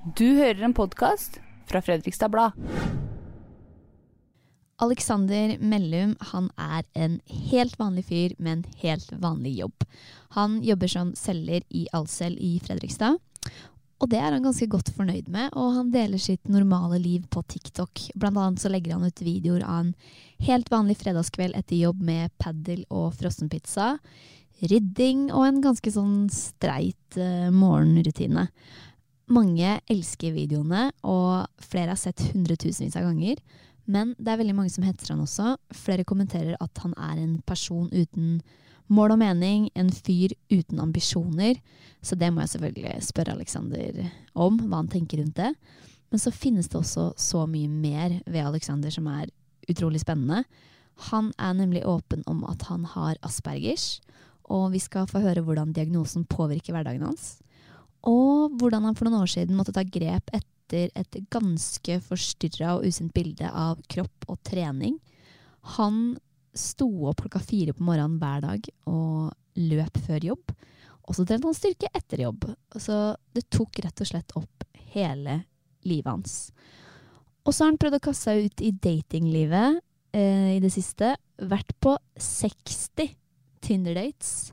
Du hører en podkast fra Fredrikstad Blad. Alexander Mellum han er en helt vanlig fyr med en helt vanlig jobb. Han jobber som selger i Alcel i Fredrikstad. Og det er han ganske godt fornøyd med, og han deler sitt normale liv på TikTok. Blant annet så legger han ut videoer av en helt vanlig fredagskveld etter jobb med padel og frossenpizza, rydding og en ganske sånn streit eh, morgenrutine. Mange elsker videoene, og flere har sett hundretusenvis av ganger. Men det er veldig mange som hetser han også. Flere kommenterer at han er en person uten mål og mening, en fyr uten ambisjoner. Så det må jeg selvfølgelig spørre Alexander om, hva han tenker rundt det. Men så finnes det også så mye mer ved Alexander som er utrolig spennende. Han er nemlig åpen om at han har aspergers, og vi skal få høre hvordan diagnosen påvirker hverdagen hans. Og hvordan han for noen år siden måtte ta grep etter et ganske forstyrra og usunt bilde av kropp og trening. Han sto opp klokka fire på morgenen hver dag og løp før jobb. Og så trente han styrke etter jobb. Så det tok rett og slett opp hele livet hans. Og så har han prøvd å kaste seg ut i datinglivet eh, i det siste. Vært på 60 Tinder-dates.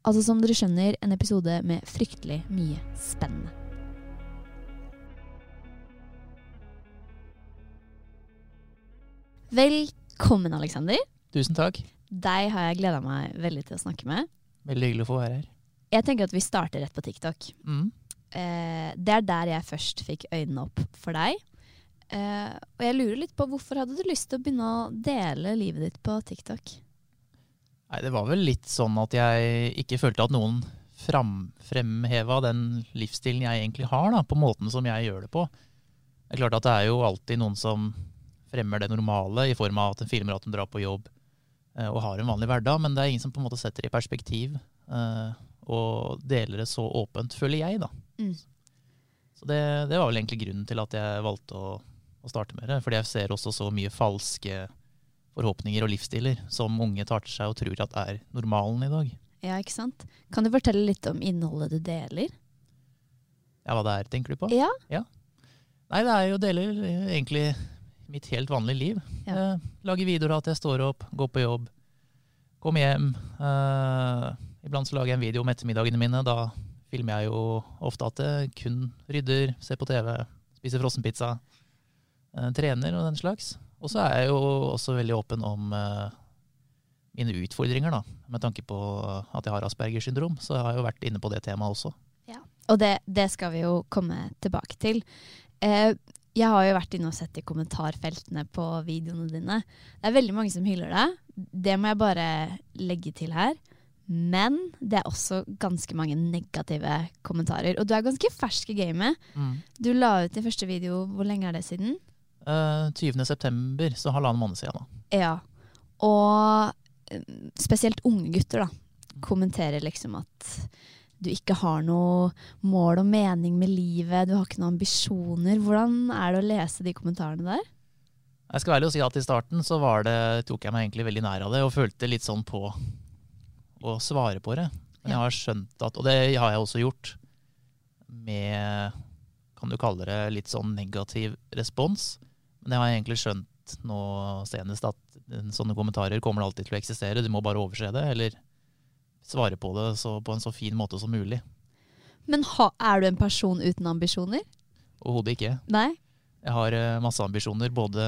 Altså som dere skjønner, en episode med fryktelig mye spennende. Velkommen, Alexander. Tusen takk. Deg har jeg gleda meg veldig til å snakke med. Veldig hyggelig å få være her. Jeg tenker at vi starter rett på TikTok. Mm. Eh, det er der jeg først fikk øynene opp for deg. Eh, og jeg lurer litt på hvorfor hadde du lyst til å begynne å dele livet ditt på TikTok? Nei, det var vel litt sånn at jeg ikke følte at noen fram, fremheva den livsstilen jeg egentlig har, da, på måten som jeg gjør det på. Det er klart at det er jo alltid noen som fremmer det normale i form av at en filmer at en drar på jobb eh, og har en vanlig hverdag, men det er ingen som på en måte setter det i perspektiv eh, og deler det så åpent, føler jeg, da. Mm. Så det, det var vel egentlig grunnen til at jeg valgte å, å starte med det, fordi jeg ser også så mye falske forhåpninger og livsstiler som unge tar til seg og tror at er normalen i dag. Ja, ikke sant? Kan du fortelle litt om innholdet du deler? Ja, hva det er, tenker du på? Ja. Nei, det er jo deler eh, egentlig mitt helt vanlige liv. Ja. Eh, lager videoer av at jeg står opp, går på jobb, kommer hjem. Eh, iblant så lager jeg en video om ettermiddagene mine. Da filmer jeg jo ofte at jeg kun rydder, ser på TV, spiser frossenpizza, eh, trener og den slags. Og så er jeg jo også veldig åpen om eh, mine utfordringer, da. Med tanke på at jeg har Aspergers syndrom, så jeg har jo vært inne på det temaet også. Ja, Og det, det skal vi jo komme tilbake til. Eh, jeg har jo vært inne og sett i kommentarfeltene på videoene dine. Det er veldig mange som hyller deg. Det må jeg bare legge til her. Men det er også ganske mange negative kommentarer. Og du er ganske fersk i gamet. Du la ut din første video, hvor lenge er det siden? Eh, 20. september, så halvannen måned siden. da. Ja. Og eh, spesielt unge gutter da, kommenterer liksom at du ikke har noe mål og mening med livet, du har ikke noen ambisjoner. Hvordan er det å lese de kommentarene der? Jeg skal være ærlig å si at i starten så var det, tok jeg meg egentlig veldig nær av det, og følte litt sånn på å svare på det. Men jeg har skjønt at, og det har jeg også gjort, med, kan du kalle det litt sånn negativ respons. Men jeg har egentlig skjønt nå senest at sånne kommentarer kommer alltid til å eksistere. Du må bare overse det, eller svare på det så, på en så fin måte som mulig. Men ha, er du en person uten ambisjoner? Overhodet ikke. Nei? Jeg har eh, masse ambisjoner, både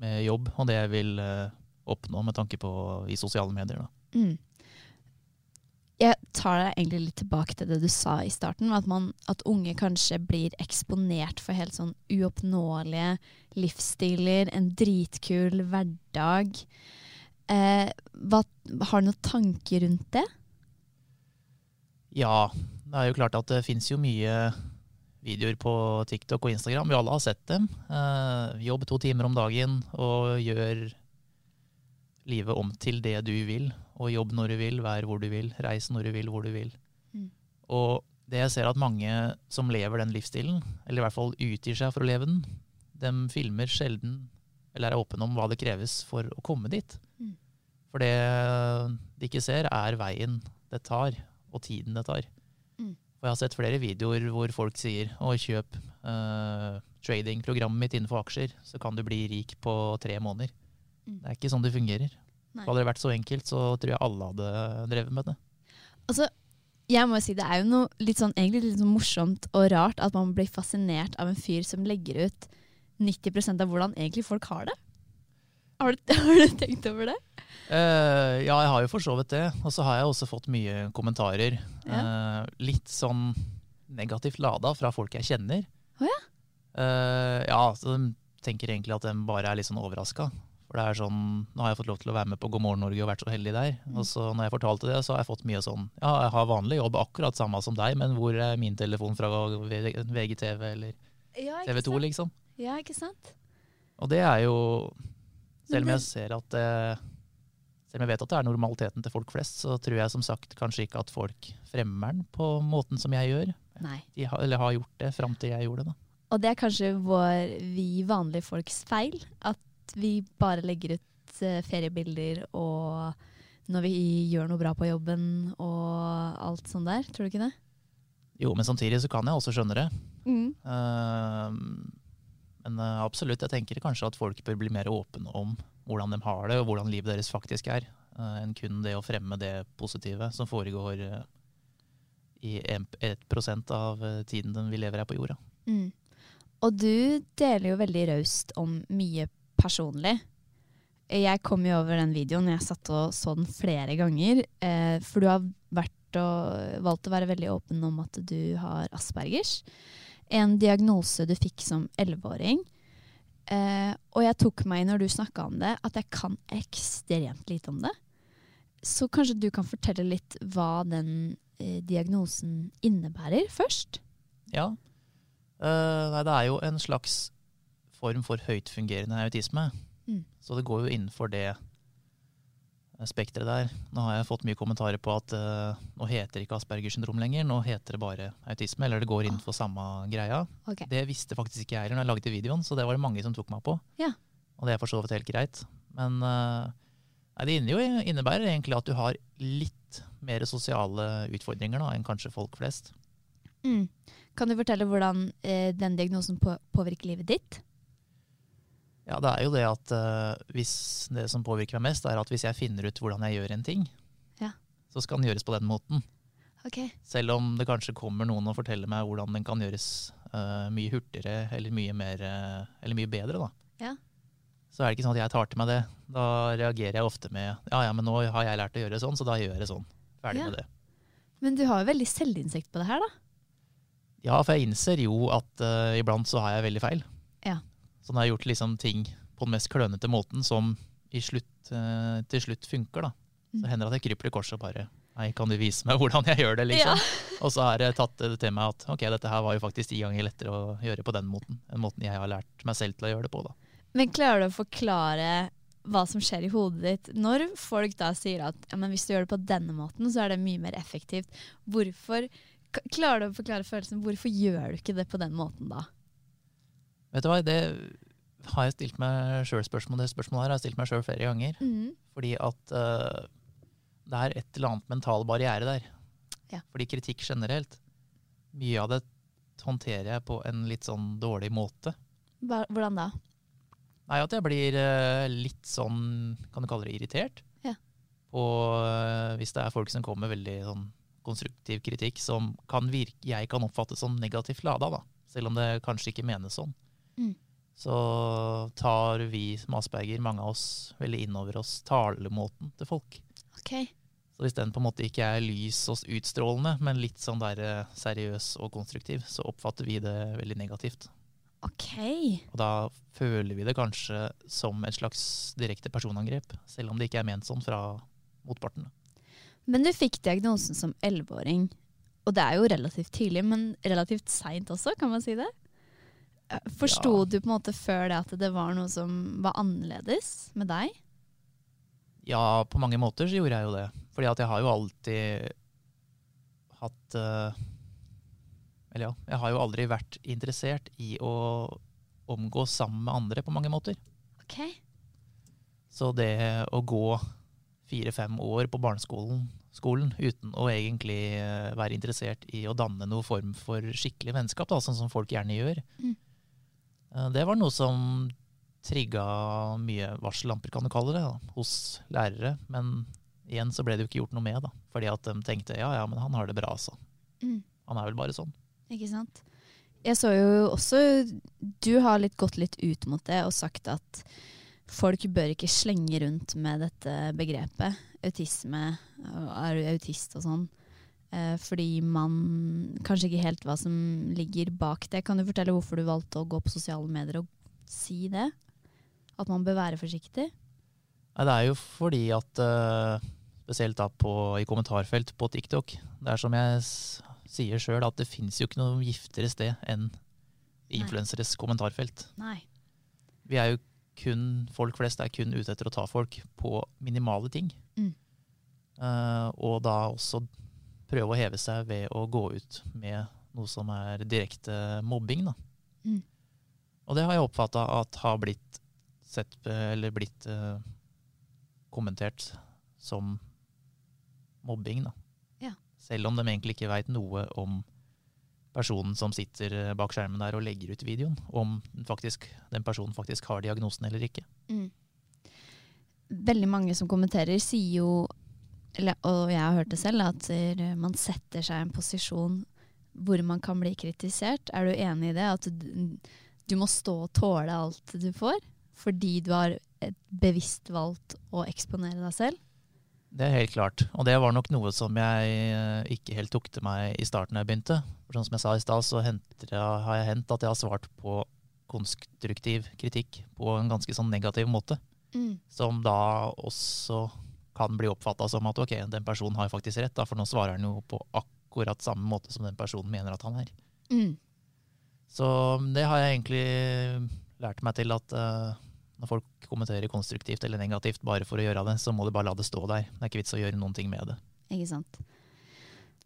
med jobb og det jeg vil eh, oppnå med tanke på i sosiale medier. Da. Mm. Jeg tar deg egentlig litt tilbake til det du sa i starten, at, man, at unge kanskje blir eksponert for helt sånn uoppnåelige livsstiler, en dritkul hverdag. Eh, hva, har du noen tanker rundt det? Ja, det er jo klart at det fins jo mye videoer på TikTok og Instagram. Vi alle har sett dem. Eh, jobb to timer om dagen og gjør livet om til det du vil. Og jobb når du vil, vær hvor du vil, reis når du vil, hvor du vil. Mm. Og det jeg ser at mange som lever den livsstilen, eller i hvert fall utgir seg for å leve den, de filmer sjelden eller er åpne om hva det kreves for å komme dit. Mm. For det de ikke ser, er veien det tar, og tiden det tar. Mm. Og jeg har sett flere videoer hvor folk sier å kjøp uh, tradingprogrammet mitt innenfor aksjer, så kan du bli rik på tre måneder. Mm. Det er ikke sånn det fungerer. Nei. Hadde det vært så enkelt, så tror jeg alle hadde drevet med det. Altså, jeg må jo si Det er jo noe litt sånn, egentlig litt sånn morsomt og rart at man blir fascinert av en fyr som legger ut 90% av hvordan egentlig folk har det. Har du, har du tenkt over det? Uh, ja, jeg har jo for så vidt det. Og så har jeg også fått mye kommentarer. Eh, litt sånn negativt lada fra folk jeg kjenner. Oh, ja? uh, ja, så de tenker egentlig at de bare er litt sånn overraska. For det er sånn, Nå har jeg fått lov til å være med på God morgen Norge og vært så heldig der. Og så når jeg fortalte det, så har jeg fått mye sånn Ja, jeg har vanlig jobb, akkurat samme som deg, men hvor er min telefon fra VGTV eller TV 2, liksom? Ja, ikke sant? Og det er jo Selv om jeg ser at det, Selv om jeg vet at det er normaliteten til folk flest, så tror jeg som sagt kanskje ikke at folk fremmer den på måten som jeg gjør. Nei. De har, eller har gjort det fram til jeg gjorde det. da. Og det er kanskje vår, vi vanlige folks feil. At vi bare legger ut uh, feriebilder og når vi gjør noe bra på jobben og alt sånt der. Tror du ikke det? Jo, men samtidig så kan jeg også skjønne det. Mm. Uh, men uh, absolutt, jeg tenker kanskje at folk bør bli mer åpne om hvordan de har det, og hvordan livet deres faktisk er, uh, enn kun det å fremme det positive som foregår i 1 av tiden vi lever her på jorda. Mm. Og du deler jo veldig raust om mye personlig. Jeg kom jo over den videoen, jeg satt og så den flere ganger. Eh, for du har valgt å være veldig åpen om at du har aspergers. En diagnose du fikk som elleveåring. Eh, og jeg tok meg når du snakka om det, at jeg kan ekstremt lite om det. Så kanskje du kan fortelle litt hva den eh, diagnosen innebærer først? Ja. Eh, nei, det er jo en slags form for høytfungerende autisme. Mm. Så det går jo innenfor det spekteret der. Nå har jeg fått mye kommentarer på at uh, nå heter det ikke Aspergers syndrom lenger, nå heter det bare autisme, eller det går innenfor samme greia. Okay. Det visste faktisk ikke jeg heller når jeg lagde videoen, så det var det mange som tok meg på. Ja. Og det er for så vidt helt greit. Men uh, det innebærer egentlig at du har litt mer sosiale utfordringer da, enn kanskje folk flest. Mm. Kan du fortelle hvordan eh, den diagnosen på påvirker livet ditt? Ja, det er jo det at uh, hvis det som påvirker meg mest, er at hvis jeg finner ut hvordan jeg gjør en ting, Ja. så skal den gjøres på den måten. Okay. Selv om det kanskje kommer noen og forteller meg hvordan den kan gjøres uh, mye hurtigere eller mye, mer, uh, eller mye bedre, da. Ja. Så er det ikke sånn at jeg tar til meg det. Da reagerer jeg ofte med ja ja, men nå har jeg lært å gjøre det sånn, så da gjør jeg det sånn. Ferdig Ja. med det. Men du har jo veldig selvinnsikt på det her, da. Ja, for jeg innser jo at iblant så har jeg veldig feil. Ja. Så han har gjort liksom ting på den mest klønete måten som i slutt, eh, til slutt funker, da. Mm. Så hender det at jeg kryper i korset og bare Nei, kan du vise meg hvordan jeg gjør det, liksom? Og så har jeg tatt det til meg at ok, dette her var jo faktisk ti ganger lettere å gjøre på den måten. Den måten jeg har lært meg selv til å gjøre det på, da. Men klarer du å forklare hva som skjer i hodet ditt når folk da sier at ja, men hvis du gjør det på denne måten, så er det mye mer effektivt. Hvorfor Klarer du å forklare følelsen hvorfor gjør du ikke det på den måten da? Vet du hva, det har jeg stilt meg sjøl spørsmål. Det spørsmålet her har jeg stilt meg sjøl flere ganger. Mm. Fordi at uh, det er et eller annet mental barriere der. Ja. Fordi kritikk generelt, mye av det håndterer jeg på en litt sånn dårlig måte. Hvordan da? Nei, at jeg blir uh, litt sånn, kan du kalle det irritert? Ja. På uh, hvis det er folk som kommer med veldig sånn konstruktiv kritikk som kan virke, jeg kan oppfatte som negativt lada, da. Selv om det kanskje ikke menes sånn. Mm. Så tar vi som Asperger, mange av oss, veldig innover oss talemåten til folk. Okay. Så hvis den på en måte ikke er lys og utstrålende, men litt sånn der eh, seriøs og konstruktiv, så oppfatter vi det veldig negativt. Ok. Og da føler vi det kanskje som et slags direkte personangrep, selv om det ikke er ment sånn fra motparten. Men du fikk diagnosen som elleveåring, Og det er jo relativt tidlig, men relativt seint også, kan man si det? Forsto Ja. du på en måte før det at det var noe som var annerledes med deg? Ja, på mange måter så gjorde jeg jo det. Fordi at jeg har jo alltid hatt eh, Eller ja, jeg har jo aldri vært interessert i å omgås sammen med andre på mange måter. Ok. Så det å gå fire-fem år på barneskolen skolen, uten å egentlig eh, være interessert i å danne noen form for skikkelig vennskap, da, sånn som folk gjerne gjør, Mm. Eh, det var noe som trigga mye varsellamper, kan du kalle det, da, hos lærere. Men igjen så ble det jo ikke gjort noe med, da, fordi at de tenkte ja ja, men han har det bra, altså. Mm. Han er vel bare sånn. Ikke sant? Jeg så jo også Du har litt gått litt ut mot det og sagt at folk bør ikke slenge rundt med dette begrepet autisme er du autist og sånn. Eh, fordi man kanskje ikke helt hva som ligger bak det. Kan du fortelle hvorfor du valgte å gå på sosiale medier og si det? At man bør være forsiktig? Nei, det er jo fordi at eh, Spesielt da på, i kommentarfelt på TikTok. Det er som jeg sier sjøl, at det fins jo ikke noe giftigere sted enn influenseres kommentarfelt. Nei. Vi er jo kun, Folk flest er kun ute etter å ta folk på minimale ting. Mm. Uh, og da også prøve å heve seg ved å gå ut med noe som er direkte mobbing. Da. Mm. Og det har jeg oppfatta at har blitt sett eller blitt eh, kommentert som mobbing. Da. Ja. Selv om de egentlig ikke veit noe om personen som sitter eh, bak skjermen der og legger ut videoen, om den, faktisk, den personen faktisk har diagnosen eller ikke. Mm. Veldig mange som kommenterer, sier jo Og jeg har hørt det selv, at eh, man setter seg i en posisjon hvor man kan bli kritisert. Er du enig i det? At du, du må stå og tåle alt du får? Fordi du har bevisst valgt å eksponere deg selv? Det er helt klart. Og det var nok noe som jeg eh, ikke helt tok til meg i starten da jeg begynte. For sånn som jeg sa i stad, så jeg, har jeg hendt at jeg har svart på konstruktiv kritikk på en ganske sånn negativ måte. Som da også kan bli oppfatta som at ok, den personen har faktisk rett, da, for nå svarer han jo på akkurat samme måte som den personen mener at han er. Mm. Så det har jeg egentlig lært meg til at uh, når folk kommenterer konstruktivt eller negativt bare for å gjøre det, så må du bare la det stå der. Det er ikke vits å gjøre noen ting med det. Ikke sant.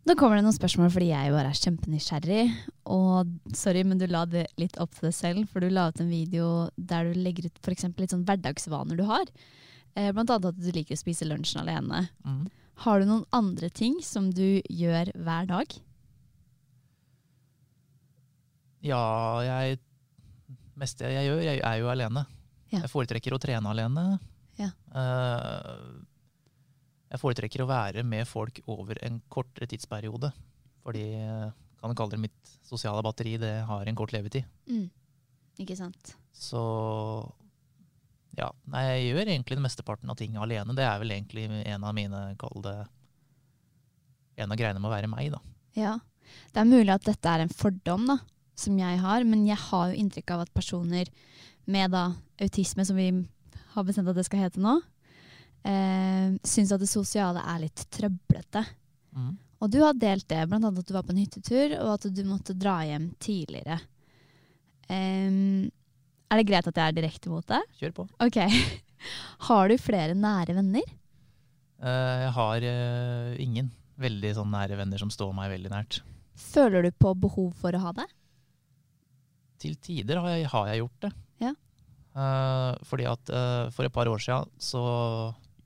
Nå kommer det noen spørsmål fordi jeg bare er kjempenysgjerrig. Og sorry, men du la det litt opp til deg selv, for du la ut en video der du legger ut f.eks. litt sånn hverdagsvaner du har. Eh, blant annet at du liker å spise lunsjen alene. Mm. Har du noen andre ting som du gjør hver dag? Ja, jeg meste jeg gjør, jeg er jo alene. Ja. Jeg foretrekker å trene alene. Ja. Eh, jeg foretrekker å være med folk over en kortere tidsperiode. Fordi, eh, kan du kalle det mitt sosiale batteri, det har en kort levetid. Mm. Ikke sant? Så ja, nei, jeg gjør egentlig den mesteparten av ting alene. Det er vel egentlig en av mine, kall det En av greiene med å være meg, da. Ja. Det er mulig at dette er en fordom da, som jeg har, men jeg har jo inntrykk av at personer med da, autisme, som vi har bestemt at det skal hete nå, eh, syns at det sosiale er litt trøblete. Mm. Og du har delt det, annet at du var på en hyttetur, og at du måtte dra hjem tidligere. Em, er det greit at jeg er direkte mot deg? Kjør på. Ok. Har du flere nære venner? Eh, jeg har eh, ingen veldig sånn nære venner som står meg veldig nært. Føler du på behov for å ha det? Til tider har jeg, har jeg gjort det. Ja. Eh, fordi at for et par år siden så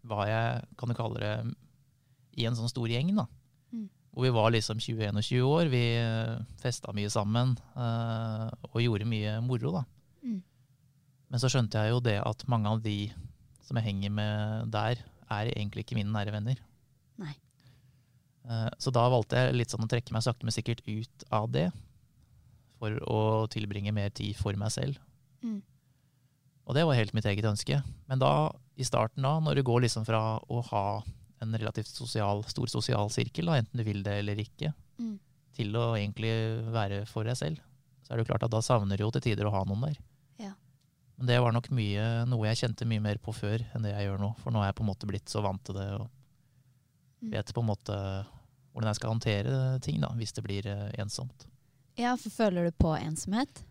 var jeg, kan du kalle det, i en sånn stor gjeng, da. Mm. Hvor vi var liksom 20-21 år. Vi festa mye sammen og gjorde mye moro, da. Mm. Men så skjønte jeg jo det at mange av de som jeg henger med der, er egentlig ikke mine nære venner. Nei. Eh, Så da valgte jeg litt sånn å trekke meg sakte, men sikkert ut av det. For å tilbringe mer tid for meg selv. Mm. Og det var helt mitt eget ønske. Men da, i starten da, når du går liksom fra å ha en relativt sosial, stor sosial sirkel, da, enten du vil det eller ikke, Mm. til å egentlig være for deg selv, så er det jo klart at da savner du jo til tider å ha noen der. Men det var nok mye, noe jeg kjente mye mer på før enn det jeg gjør nå. For nå er jeg på en måte blitt så vant til det og Mm. vet på en måte hvordan jeg skal håndtere ting da, hvis det blir eh, ensomt. Ja, for føler du på ensomhet?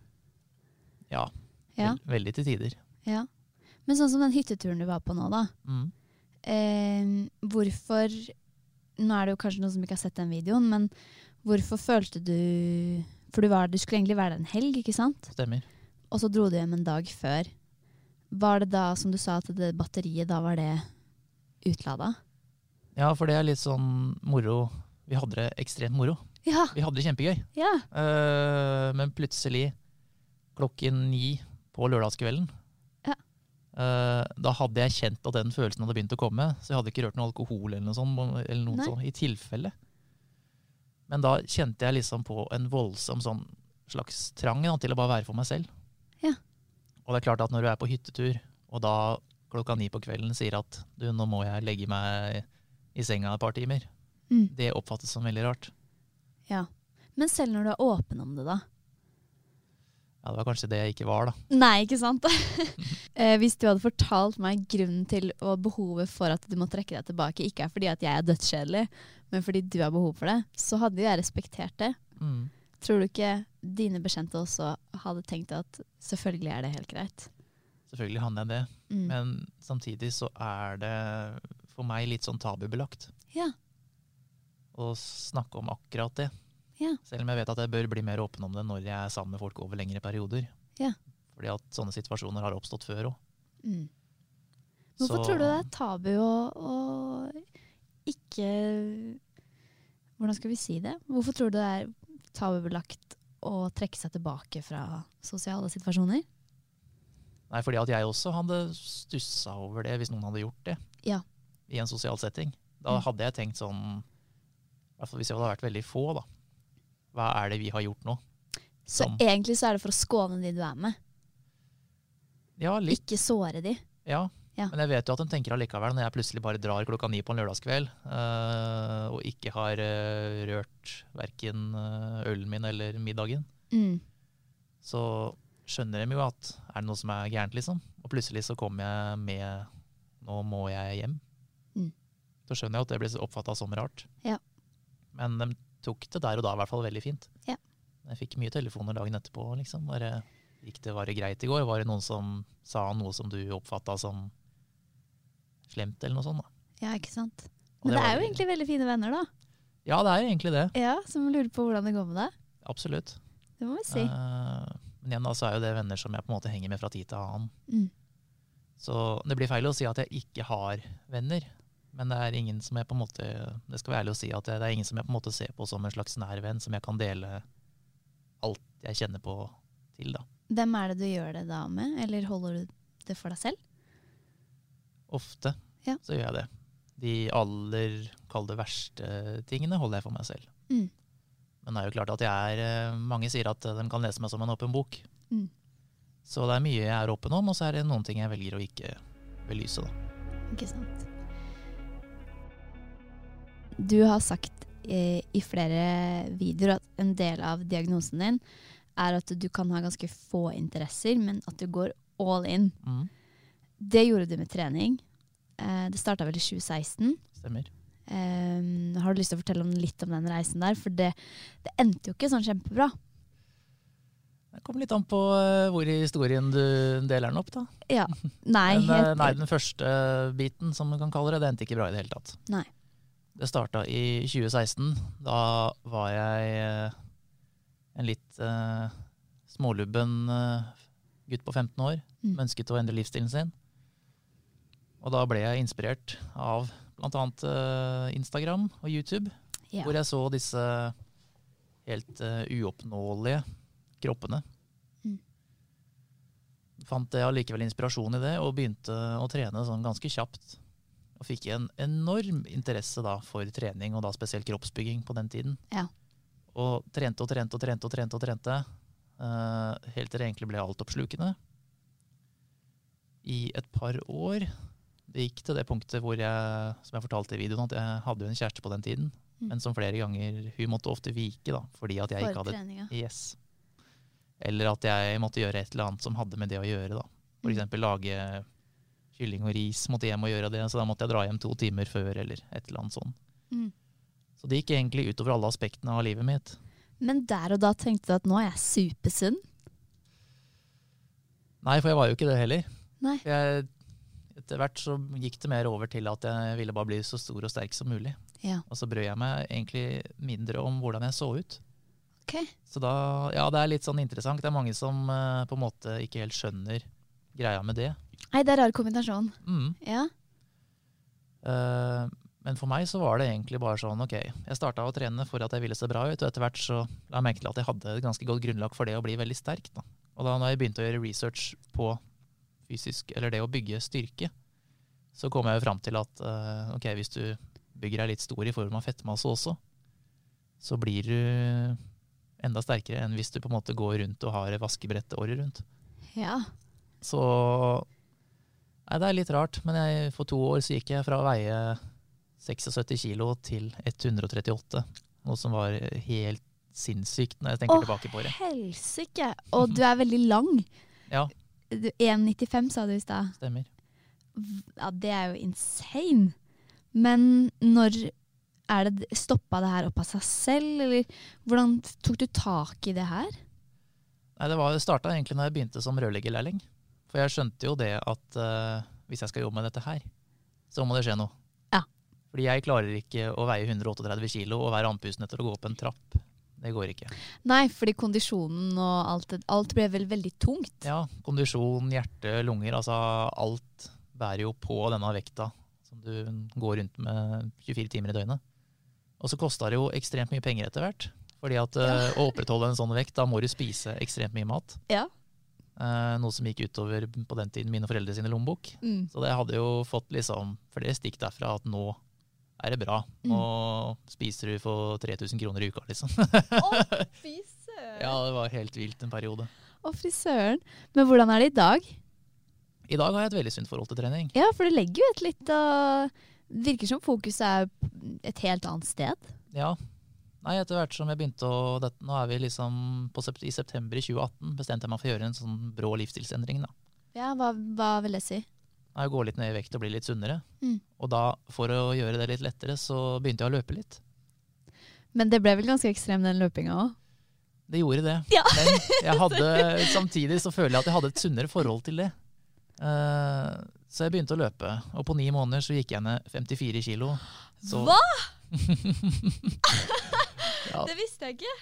Ja, Ja. veldig til tider. ja. Men sånn som den hytteturen du var på nå, da. Mm. Eh, hvorfor Nå er det jo kanskje noen som ikke har sett den videoen, men hvorfor følte du For du, var, du skulle egentlig være der en helg, ikke sant? Stemmer. Og så dro du hjem en dag før. Var det da, som du sa, at det batteriet da var det utlada? Ja, for det er litt sånn moro. Vi hadde det ekstremt moro. Ja. Vi hadde det kjempegøy. ja. Uh, men plutselig, klokken ni på lørdagskvelden, Ja. uh, da hadde jeg kjent at den følelsen hadde begynt å komme. Så jeg hadde ikke rørt noe alkohol eller noe sånt, eller noe sånt i tilfelle. Men da kjente jeg liksom på en voldsom sånn slags trang da, til å bare være for meg selv. Ja. Og det er klart at når du er på hyttetur, og da klokka ni på kvelden sier at du, nå må jeg legge meg i senga et par timer, Mm. det oppfattes som veldig rart. ja. Men selv når du er åpen om det, da? Ja, det var kanskje det jeg ikke var, da. Nei, ikke sant? eh, hvis du hadde fortalt meg grunnen til og behovet for at du må trekke deg tilbake, ikke er fordi at jeg er dødskjedelig, men fordi du har behov for det, så hadde jeg respektert det. Mm. Tror du ikke dine bekjente også hadde tenkt at selvfølgelig er det helt greit? Selvfølgelig hadde jeg det, Mm. men samtidig så er det for meg litt sånn tabubelagt Ja. å snakke om akkurat det. Ja. Selv om jeg vet at jeg bør bli mer åpen om det når jeg er sammen med folk over lengre perioder. Ja. Fordi at sånne situasjoner har oppstått før òg. Mm. Hvorfor tror du det er tabu å, å ikke Hvordan skal vi si det? Hvorfor tror du det er tabubelagt å trekke seg tilbake fra sosiale situasjoner? Nei, fordi at jeg også hadde stussa over det hvis noen hadde gjort det Ja. i en sosial setting. Da Mm. hadde jeg tenkt sånn hvis jeg hadde vært veldig få, da. Hva er det vi har gjort nå? Så Som- egentlig så er det for å skåne de du er med, Ja, litt. ikke såre de. Ja. Ja. Men jeg vet jo at de tenker allikevel, når jeg plutselig bare drar klokka ni på en lørdagskveld, øh, og ikke har øh, rørt verken øh, ølen min eller middagen, Mm. så skjønner de jo at er det noe som er gærent, liksom? Og plutselig så kommer jeg med nå må jeg hjem. Mm. Så skjønner jeg at det blir oppfatta som rart. Ja. Men de tok det der og da i hvert fall veldig fint. Ja. Jeg fikk mye telefoner dagen etterpå. liksom. Bare, gikk det bare greit i går? Var det noen som sa noe som du oppfatta som slemt, eller noe sånt? da? Ja, ikke sant? Men det det er jo egentlig veldig fine venner, da. Ja, det er jo egentlig det. Ja, Som lurer på hvordan det går med deg. Absolutt. Det må vi si. Uh, men igjen da, så er jo det venner som jeg på en måte henger med fra tid til annen. Mm. Så det blir feil å si at jeg ikke har venner. Men det er ingen som jeg på en måte Det skal være ærlig å si at det, det er ingen som jeg på en måte ser på som en slags nær venn, som jeg kan dele alt jeg kjenner på til, da. Hvem er det du gjør det da med, eller holder du det for deg selv? Ofte Ja. så gjør jeg det. De aller, kall det verste tingene, holder jeg for meg selv. Mm. Men det er jo klart at jeg er eh, Mange sier at de kan lese meg som en åpen bok. Mm. Så det er mye jeg er åpen om, og så er det noen ting jeg velger å ikke belyse, da. Ikke sant. Du har sagt eh, i flere videoer at en del av diagnosen din er at du kan ha ganske få interesser, men at du går all in. Mm, Det gjorde du med trening. Eh, det starta vel i 2016. stemmer. Eh, har du lyst til å fortelle om litt om den reisen der? For det, det endte jo ikke sånn kjempebra. Det kommer litt an på eh, hvor i historien du deler den opp, da. Ja. Nei, Men, eh, helt, nei, den første biten, som man kan kalle det, det endte ikke bra i det hele tatt. Nei. Det starta i 2016. Da var jeg eh, en litt uh, smålubben uh, gutt på 15 år Mm. ønsket å endre livsstilen sin. Og da ble jeg inspirert av bl.a. Uh, Instagram og YouTube, ja. hvor jeg så disse helt eh, uoppnåelige kroppene. Mm. Fant jeg allikevel inspirasjon i det, og begynte å trene sånn ganske kjapt. Og fikk en enorm interesse da for trening, og da spesielt kroppsbygging på den tiden. Ja. Og trente og trente og trente og trente, og trente uh, helt til det egentlig ble altoppslukende. I et par år. Det gikk til det punktet hvor jeg, som jeg fortalte i videoen, at jeg hadde jo en kjæreste på den tiden, Mm. men som flere ganger Hun måtte ofte vike da, fordi at jeg ikke hadde treninga. Yes. Eller at jeg måtte gjøre et eller annet som hadde med det å gjøre. da. For Mm. lage kylling og ris. Måtte hjem og gjøre det, så da måtte jeg dra hjem to timer før, eller et eller annet sånt. Mm. Så det gikk egentlig utover alle aspektene av livet mitt. Men der og da tenkte du at nå er jeg supersunn? Nei, for jeg var jo ikke det heller. Nei. Jeg, etter hvert så gikk det mer over til at jeg ville bare bli så stor og sterk som mulig. Ja. Og så brød jeg meg egentlig mindre om hvordan jeg så ut. Okay. Så da, ja, det er litt sånn interessant. Det er mange som uh, på en måte ikke helt skjønner greia med det. Nei, det er rar kombinasjon. Mm. Ja. Uh, men for meg så var det egentlig bare sånn, ok, jeg starta å trene for at jeg ville se bra ut, og etter hvert så la jeg merke til at jeg hadde et ganske godt grunnlag for det å bli veldig sterk. Da. Og da når jeg begynte å gjøre research på fysisk, eller det å bygge styrke, så kom jeg jo fram til at uh, ok, hvis du bygger deg litt stor i form av fettmasse også, så blir du enda sterkere enn hvis du på en måte går rundt og har vaskebrett året rundt. ja. Så Nei, det er litt rart, men jeg, for to år så gikk jeg fra å veie 76 kilo til 138. Noe som var helt sinnssykt når jeg tenker Åh, tilbake på det. Å Helsike! Og du er veldig lang. Ja, 1,95 sa du i stad. stemmer. Ja, det er jo insane. Men når er det stoppa det her opp av seg selv, eller hvordan tok du tak i det her? Nei, Det, var- det starta egentlig når jeg begynte som rørleggerlærling. For jeg skjønte jo det at uh, hvis jeg skal jobbe med dette her, så må det skje noe. Ja. Fordi jeg klarer ikke å veie 138 kilo og være andpusten etter å gå opp en trapp. Det går ikke. Nei, fordi kondisjonen og alt, alt ble vel veldig tungt. Ja, kondisjon, hjerte, lunger, altså alt bærer jo på denne vekta som du går rundt med 24 timer i døgnet. Og så kosta det jo ekstremt mye penger etter hvert. Fordi at eh, å opprettholde en sånn vekt, da må du spise ekstremt mye mat. Ja. Eh, noe som gikk utover på den tiden mine foreldre sine lommebok. Mm. Så det hadde jo fått liksom flere stikk derfra at nå er det bra. Nå spiser du for 3000 kroner i uka, liksom. Å, fy søren! ja, det var helt vilt en periode. Å, fy søren. Men hvordan er det i dag? I dag har jeg et veldig sunt forhold til trening. Ja, for det legger jo et litt og Virker som fokuset er et helt annet sted. Ja. Nei, etter hvert som jeg begynte å dette, Nå er vi liksom på, I september i 2018 bestemte jeg meg for å gjøre en sånn brå livsstilsendring. da. Ja, hva, hva vil det si? Jeg gå litt ned i vekt og bli litt sunnere. Mm. Og da, for å gjøre det litt lettere, så begynte jeg å løpe litt. Men det ble vel ganske ekstrem, den løpinga òg? Det gjorde det. Ja. Men jeg hadde, samtidig så føler jeg at jeg hadde et sunnere forhold til det. Uh, så jeg begynte å løpe, og på ni måneder så gikk jeg ned 54 kilo. Så, Hva?! Ja. Det visste jeg ikke.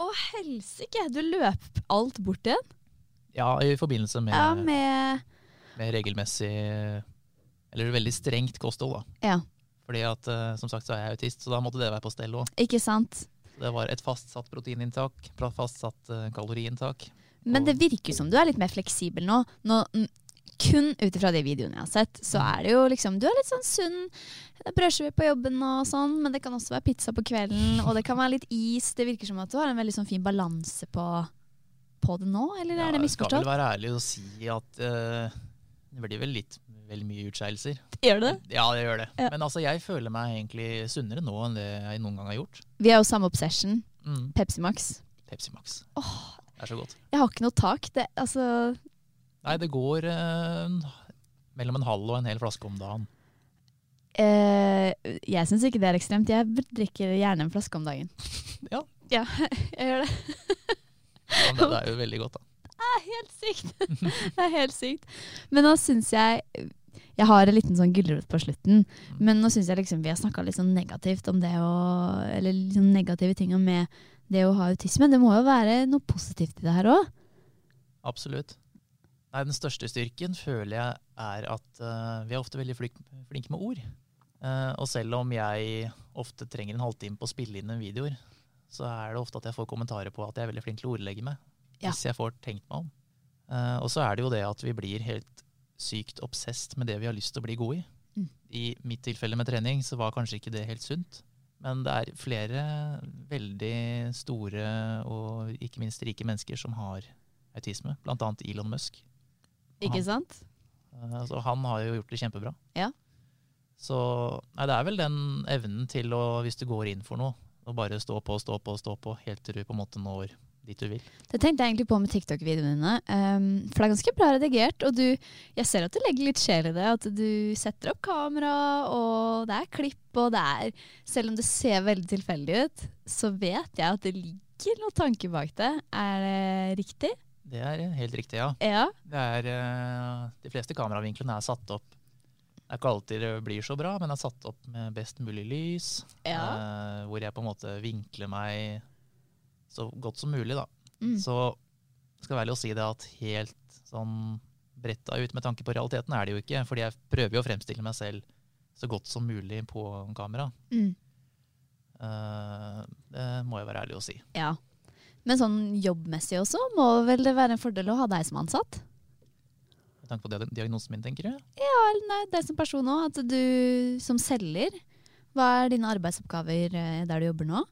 Å, helsike! Du løp alt bort igjen? ja, i forbindelse med, Ja, med med regelmessig Eller veldig strengt kosthold, da. Ja, Fordi at, eh, som sagt, så er jeg autist, så da måtte det være på stell òg. ikke sant? Det var et fastsatt proteininntak, fastsatt eh, kaloriinntak. Men det virker som du er litt mer fleksibel nå. nå mm, kun ut ifra de videoene jeg har sett, så er det jo liksom Du er litt sånn sunn. Brødskive på jobben og sånn, men det kan også være pizza på kvelden, og det kan være litt is. Det virker som at du har en veldig sånn fin balanse på, på det nå, eller er det misforstått? jeg skal vel være ærlig og si at eh, det blir vel litt vel mye utskeielser. Gjør det? Ja, det gjør det. Ja. Men altså, jeg føler meg egentlig sunnere nå enn det jeg noen gang har gjort. Vi har jo samme obsession. Mm. Pepsi Max. Pepsi Max. Åh. Det er så godt. Jeg har ikke noe tak. Det, altså, Nei, det går eh, mellom en halv og en hel flaske om dagen. eh, jeg syns ikke det er ekstremt. Jeg drikker gjerne en flaske om dagen. Ja. Ja, jeg gjør det. Ja, men det er jo veldig godt, da. Det er helt sykt. det er helt sykt. Men nå syns jeg Jeg har en liten sånn gulrot på slutten, men nå syns jeg liksom vi har snakka litt sånn negativt om det å Eller sånn negative tinga med det å ha autisme. Det må jo være noe positivt i det her òg? Absolutt. Nei, den største styrken føler jeg er at uh, vi er ofte veldig flink, flinke med ord. Uh, og selv om jeg ofte trenger en halvtime på å spille inn en videoer, så er det ofte at jeg får kommentarer på at jeg er veldig flink til å ordlegge meg. Ja. Hvis jeg får tenkt meg om. Uh, og så er det jo det at vi blir helt sykt obsesst med det vi har lyst til å bli gode i. Mm. I mitt tilfelle med trening så var kanskje ikke det helt sunt. Men det er flere veldig store og ikke minst rike mennesker som har autisme, blant annet Elon Musk. Ikke Han- sant? Uh, Altså, han har jo gjort det kjempebra. Ja. Så nei, det er vel den evnen til å, hvis du går inn for noe, å bare stå på, stå på, stå på, helt til du på en måte når dit du vil. Det tenkte jeg egentlig på med TikTok-videoene dine. Um, for det er ganske bra redigert. Og du, jeg ser at du legger litt sjel i det. At du setter opp kamera, og det er klipp, og det er Selv om det ser veldig tilfeldig ut, så vet jeg at det ligger noen tanke bak det. Er det riktig? Det er helt riktig, ja. Ja. Det er, eh, de fleste kameravinklene er satt opp Det er ikke alltid det blir så bra, men det er satt opp med best mulig lys. Ja. eh, hvor jeg på en måte vinkler meg så godt som mulig, da. Mm. Så skal jeg være ærlig å si det at helt sånn bretta ut med tanke på realiteten er det jo ikke. Fordi jeg prøver jo å fremstille meg selv så godt som mulig på kamera. Mm. Uh, det må jeg være ærlig å si. ja. Men sånn jobbmessig også må vel det være en fordel å ha deg som ansatt? Med tanke på diagnosen min, tenker du? Ja, eller nei, deg som person òg. At du som selger Hva er dine arbeidsoppgaver eh, der du jobber nå?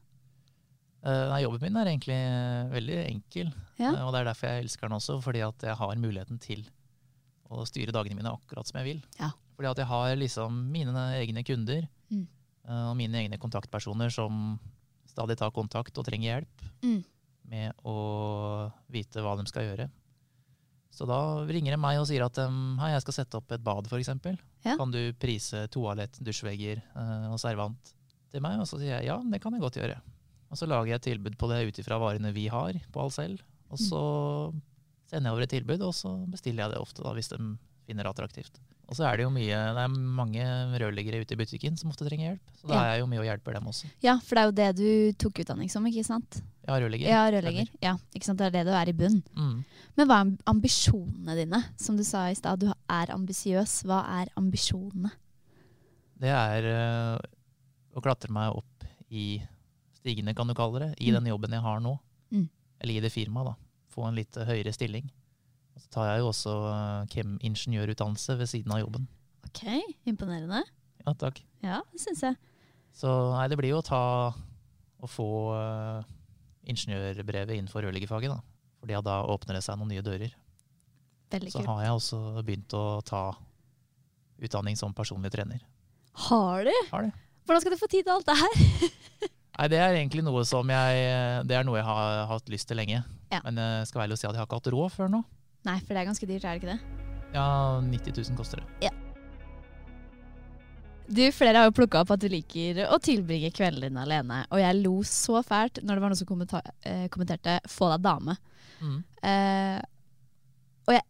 Eh, nei, jobben min er egentlig eh, veldig enkel. Ja. Eh, og det er derfor jeg elsker den også, fordi at jeg har muligheten til å styre dagene mine akkurat som jeg vil. Ja. Fordi at jeg har liksom mine egne kunder Mm. og mine egne kontaktpersoner som stadig tar kontakt og trenger hjelp Mm. med å vite hva de skal gjøre. Så da ringer de meg og sier at um, hei, jeg skal sette opp et bad f.eks. Ja. Kan du prise toalett, dusjvegger og servant til meg? Og så sier jeg ja, det kan jeg godt gjøre. Og så lager jeg et tilbud på det ut ifra varene vi har på Alcel. Og så sender jeg over et tilbud, og så bestiller jeg det ofte da, hvis de finner det attraktivt. Og så er det jo mye, det er mange rørleggere ute i butikken som ofte trenger hjelp. Så da Ja. er jeg jo mye og hjelper dem også. Ja, for det er jo det du tok utdanning som, ikke sant? Ja, rørlegger. Ja, rørlegger. Ja, ikke sant? Det er det du er i bunn. Mm. Men hva er ambisjonene dine? Som du sa i stad, du er ambisiøs. Hva er ambisjonene? Det er eh, å klatre meg opp i stigene, kan du kalle det, i Mm. den jobben jeg har nå. Mm. Eller i det firmaet, da. Få en litt høyere stilling. Og så tar jeg jo også eh, chem-ingeniørutdannelse ved siden av jobben. Ok, imponerende. Ja, takk. Ja, det syns jeg. Så nei, det blir jo å ta å få uh, ingeniørbrevet innenfor rørleggerfaget, da. Fordi da åpner det seg noen nye dører. Veldig Så kult. har jeg også begynt å ta utdanning som personlig trener. Har du? Har du? Hvordan skal du få tid til alt det her? Nei, det er egentlig noe som jeg Det er noe jeg har hatt lyst til lenge. Ja. Men jeg skal være ærlig og si at jeg har ikke hatt råd før nå. Nei, for det er ganske dyrt, er det ikke det? Ja, 90 000 koster det. Du, Flere har jo plukka opp at du liker å tilbringe kveldene dine alene. Og jeg lo så fælt når det var noen som eh, kommenterte 'få deg dame'. Mm. Eh, og jeg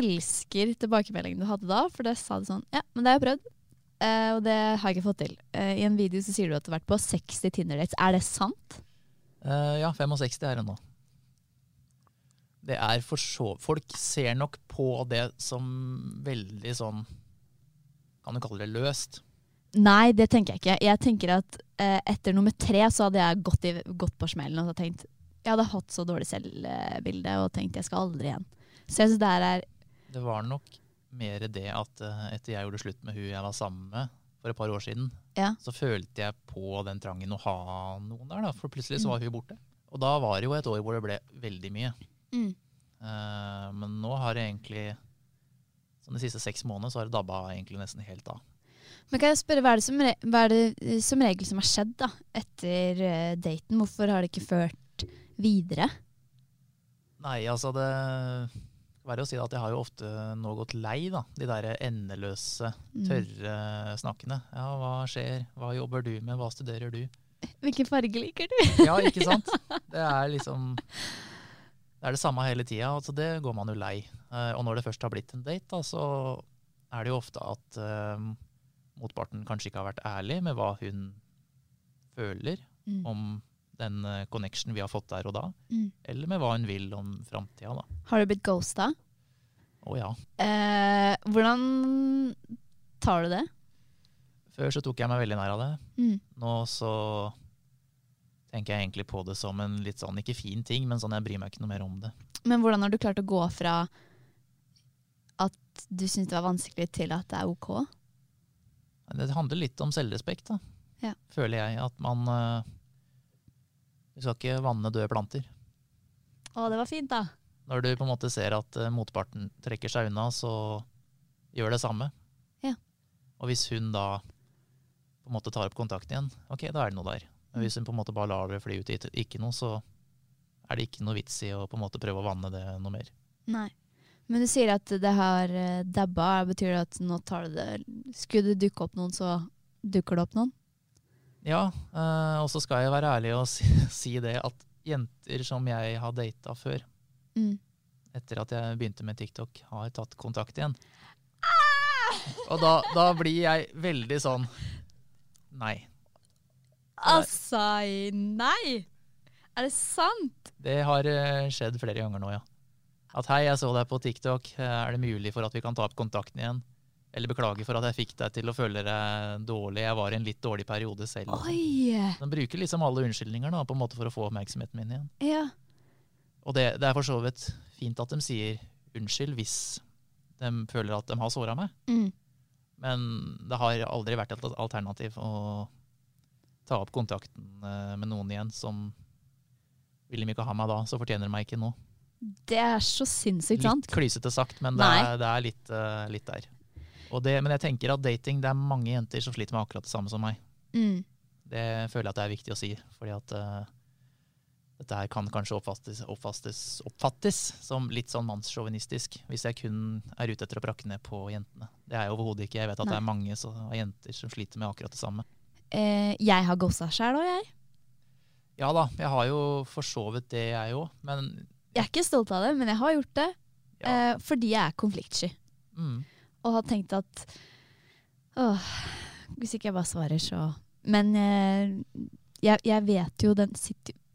elsker tilbakemeldingen du hadde da, for det sa du sånn Ja, men det har jeg prøvd. Eh, og det har jeg ikke fått til. Uh, I en video så sier du at du har vært på 60 Tinder-dates. Er det sant? Uh, ja, 65 er det nå. Det er for så Folk ser nok på det som veldig sånn Kan du kalle det løst? Nei, det tenker jeg ikke. Jeg tenker at etter nummer tre så hadde jeg gått, i, gått på smellen og så tenkt Jeg hadde hatt så dårlig selvbilde og tenkt jeg skal aldri igjen. Så jeg synes det her er Det var nok mer det at eh, etter jeg gjorde slutt med hun jeg var sammen med for et par år siden, Ja. så følte jeg på den trangen å ha noen der, da. For plutselig så Mm. var hun borte. Og da var det jo et år hvor det ble veldig mye. Mm. Uh, men nå har det egentlig Sånn de siste seks månedene så har det dabba egentlig nesten helt av. Men kan jeg spørre, hva er det som, hva er det eh, som regel som har skjedd da, etter uh, daten? Hvorfor har det ikke ført videre? Nei, altså det være å si at jeg har jo ofte nå gått lei, da. De der endeløse, Mm. tørre snakkene. Ja, hva skjer? Hva jobber du med? Hva studerer du? Hvilken farge liker du? Ja, ikke sant? Det er liksom Det er det samme hele tida. Altså det går man jo lei. Eh, og når det først har blitt en date, da, så er det jo ofte at uh, motparten kanskje ikke har vært ærlig med hva hun føler Mm. om den eh, connection vi har fått der og da, Mm. eller med hva hun vil om framtida, da. Har du blitt ghosta? Å ja. Eh, hvordan tar du det? Før så tok jeg meg veldig nær av det. Mm. Nå så tenker jeg egentlig på det som en litt sånn, ikke fin ting, men sånn jeg bryr meg ikke noe mer om det. Men hvordan har du klart å gå fra at du syns det var vanskelig, til at det er ok? Det handler litt om selvrespekt, da. Ja. føler jeg. At man eh, Du skal ikke vanne døde planter. Å, det var fint, da. Når du på en måte ser at eh, motparten trekker seg unna, så gjør det samme. Ja. Og hvis hun da på en måte tar opp kontakten igjen, ok, da er det noe der. Men hvis hun på en måte bare lar det fly ut i ikke noe, så er det ikke noe vits i å på en måte prøve å vanne det noe mer. Nei. Men du sier at det har uh, dabba. Betyr det at nå tar du det Skulle det dukke opp noen, så dukker det opp noen? Ja, eh, og så skal jeg være ærlig og si, si det at jenter som jeg har data før, Mm. etter at jeg begynte med TikTok, har tatt kontakt igjen. Og da, da blir jeg veldig sånn Nei. Altså, nei! Er det sant? Det har eh, skjedd flere ganger nå, ja. At hei, jeg så deg på TikTok, eh, er det mulig for at vi kan ta opp kontakten igjen? Eller beklager for at jeg fikk deg til å føle deg dårlig, jeg var i en litt dårlig periode selv. Oi! De bruker liksom alle unnskyldninger da, på en måte for å få oppmerksomheten min igjen. Ja. Og det, det er for så vidt fint at de sier unnskyld hvis de føler at de har såra meg. Mm. Men det har aldri vært et alternativ å ta opp kontakten eh, med noen igjen som vil de ikke ha meg da, så fortjener de meg ikke nå. Det er så sinnssykt sant. Litt klysete sagt, men det er, det er litt, eh, litt der. Det, men jeg tenker at dating, det er mange jenter som sliter med akkurat det samme som meg. Mm. Det føler jeg at det er viktig å si, fordi at uh, dette her kan kanskje oppfattes, oppfattes, oppfattes som litt sånn mannssjåvinistisk, hvis jeg kun er ute etter å prakke ned på jentene. Det er jeg overhodet ikke. Jeg vet at det er mange så, jenter som sliter med akkurat det samme. Eh, jeg har gossa sjæl òg, jeg. Ja da, jeg har jo for så vidt det, jeg òg, men Jeg er ikke stolt av det, men jeg har gjort det. Ja. Eh, fordi jeg er konfliktsky. mm, Og har tenkt at åh, Hvis ikke jeg bare svarer, så Men eh, jeg, jeg vet, jo den,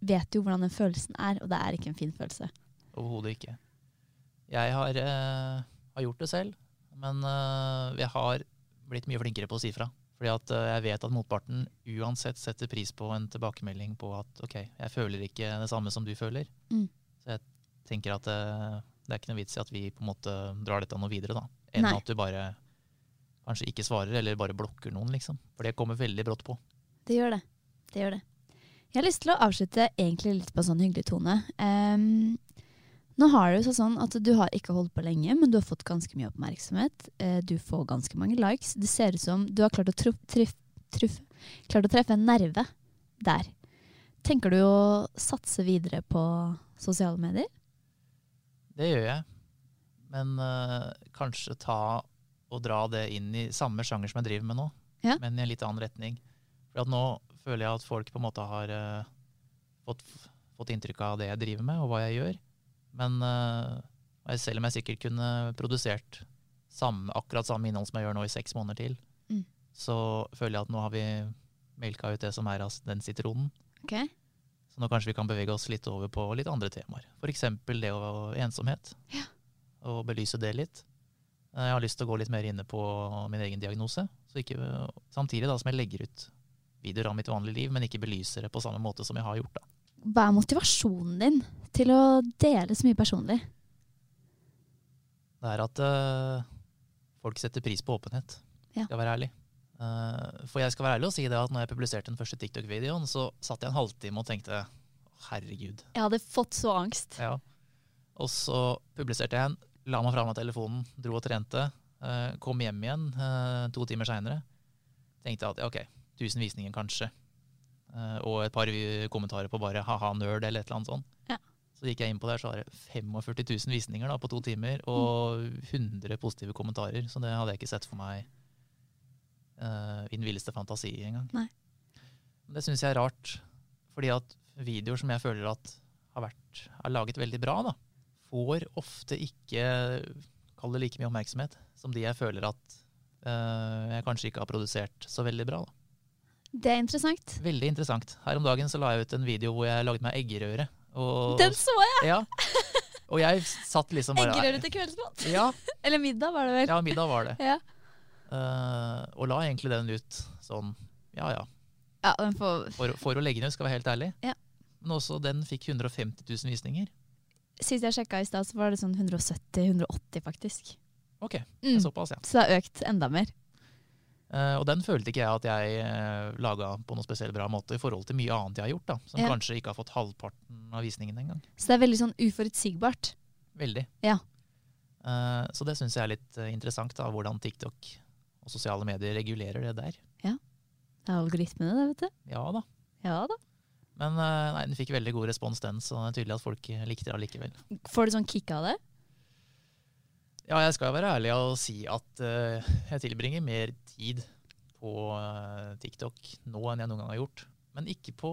vet jo hvordan den følelsen er, og det er ikke en fin følelse. overhodet ikke. Jeg har, eh, har gjort det selv, men eh, jeg har blitt mye flinkere på å si fra. Fordi at eh, jeg vet at motparten uansett setter pris på en tilbakemelding på at ok, jeg føler ikke det samme som du føler. Mm. Så jeg tenker at det, det er ikke noe vits i at vi på en måte drar dette noe videre, da. Enn Nei. at du bare kanskje ikke svarer, eller bare blokker noen, liksom. For det kommer veldig brått på. Det gjør det. Det gjør det. Jeg har lyst til å avslutte egentlig litt på en sånn hyggelig tone. Um, nå har det jo sånn at du har ikke holdt på lenge, men du har fått ganske mye oppmerksomhet. Uh, du får ganske mange likes. Det ser ut som du har klart å, truff, truff, truff, klart å treffe en nerve der. Tenker du å satse videre på sosiale medier? Det gjør jeg. Men uh, kanskje ta og dra det inn i samme sjanger som jeg driver med nå, Ja. men i en litt annen retning. For at nå føler jeg at folk på en måte har uh, fått, fått inntrykk av det jeg driver med, og hva jeg gjør. Men uh, jeg- selv om jeg sikkert kunne produsert samme, akkurat samme innhold som jeg gjør nå i seks måneder til, Mm. så føler jeg at nå har vi melka ut det som er altså, den sitronen. Ok. Så nå kanskje vi kan bevege oss litt over på litt andre temaer. F.eks. det å ensomhet. Ja. Og belyse det litt. Eh, Jeg har lyst til å gå litt mer inne på min egen diagnose. Så ikke, samtidig da som jeg legger ut videoer av mitt vanlige liv, men ikke belyser det på samme måte som jeg har gjort. da. Hva er motivasjonen din til å dele så mye personlig? Det er at eh, folk setter pris på åpenhet, Ja. skal jeg være ærlig. Uh, for jeg skal være ærlig og si det at når jeg publiserte den første TikTok-videoen, så satt jeg en halvtime og tenkte herregud. Jeg hadde fått så angst. Ja. Og så publiserte jeg en, la meg fra meg telefonen, dro og trente. eh, kom hjem igjen eh, to timer seinere. Tenkte at ok, 1000 visninger kanskje. Eh, og et par kommentarer på bare ha-ha, nerd eller et eller annet sånt. Ja. Så gikk jeg inn på der, så var det 45 000 visninger da, på to timer, og 100 positive kommentarer. Så det hadde jeg ikke sett for meg uh, i den villeste fantasi engang. Det syns jeg er rart, fordi at videoer som jeg føler at har vært har laget veldig bra, da, får ofte ikke kall det like mye oppmerksomhet som de jeg føler at eh, jeg kanskje ikke har produsert så veldig bra. Da. Det er interessant. Veldig interessant. Her om dagen så la jeg ut en video hvor jeg laget meg eggerøre. Og, Den så jeg! ja. og jeg satt liksom bare Eggerøre til kveldsmat. Ja, Eller middag, var det vel. ja, middag var det. Ja. Uh, og la egentlig den ut sånn, ja ja, Ja, den får, for, for å legge den ut, skal være helt ærlig. Ja. Men også den fikk 150 000 visninger. Sist jeg sjekka i stad, så var det sånn 170-180, faktisk. Ok, Mm. såpass, ja. Så det har økt enda mer. Uh, og den følte ikke jeg at jeg uh, laga på noe spesielt bra måte i forhold til mye annet jeg har gjort, da, som Ja. kanskje ikke har fått halvparten av visningen engang. Så det er veldig sånn uforutsigbart. Veldig. Ja. Uh, så det syns jeg er litt uh, interessant, da, hvordan TikTok og sosiale medier regulerer det der. Ja. Det er algoritmene, det, vet du. Ja da. Ja da. Men eh, nei, den fikk veldig god respons, den, så det er tydelig at folk likte det allikevel. Får du sånn kick av det? Ja, jeg skal være ærlig og si at uh, jeg tilbringer mer tid på uh, TikTok nå enn jeg noen gang har gjort. Men ikke på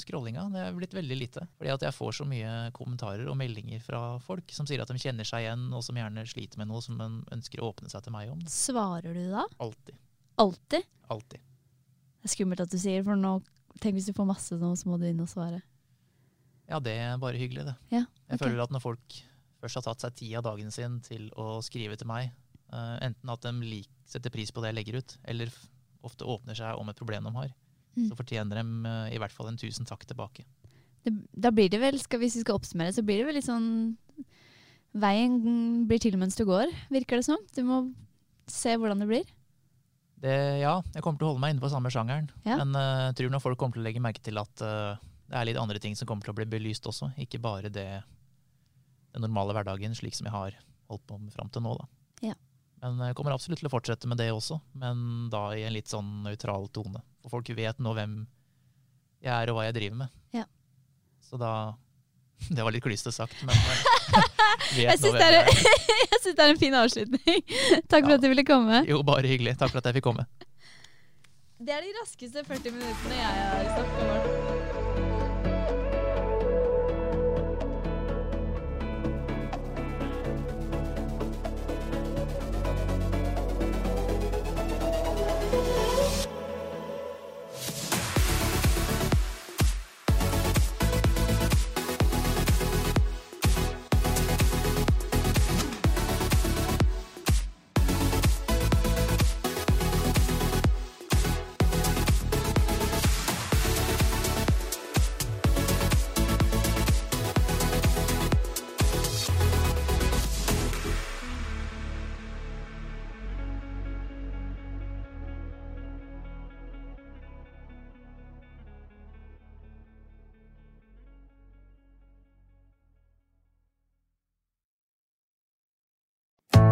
scrollinga. Det er blitt veldig lite. Fordi at jeg får så mye kommentarer og meldinger fra folk som sier at de kjenner seg igjen, og som gjerne sliter med noe som de ønsker å åpne seg til meg om. Svarer du da? Alltid. Alltid? Alltid. Det er skummelt at du sier, for nå Tenk hvis du får masse nå, så må du inn og svare. Ja, det er bare hyggelig, det. Ja, Jeg føler at når folk først har tatt seg tid av dagen sin til å skrive til meg, uh, enten at de lik, setter pris på det jeg legger ut, eller ofte åpner seg om et problem de har, Mm. så fortjener de uh, i hvert fall en tusen takk tilbake. Det, da blir det vel, skal, hvis vi skal oppsummere, så blir det vel litt sånn Veien blir til mens du går, virker det som. Du må se hvordan det blir. Det, ja, jeg kommer til å holde meg inne på samme sjangeren, Ja. men uh, tror nok folk kommer til å legge merke til at uh, det er litt andre ting som kommer til å bli belyst også, ikke bare det den normale hverdagen slik som jeg har holdt på med fram til nå. Da. Ja. Men jeg kommer absolutt til å fortsette med det også, men da i en litt sånn nøytral tone. For folk vet nå hvem jeg er og hva jeg driver med. Ja. Så da Det var litt klysete sagt, men eh, vet Jeg nå hvem det, jeg er. Jeg synes det er en fin avslutning. Takk for Ja. at du ville komme. Jo, bare hyggelig. Takk for at jeg fikk komme. Det er de raskeste 40 minuttene jeg har snakket om.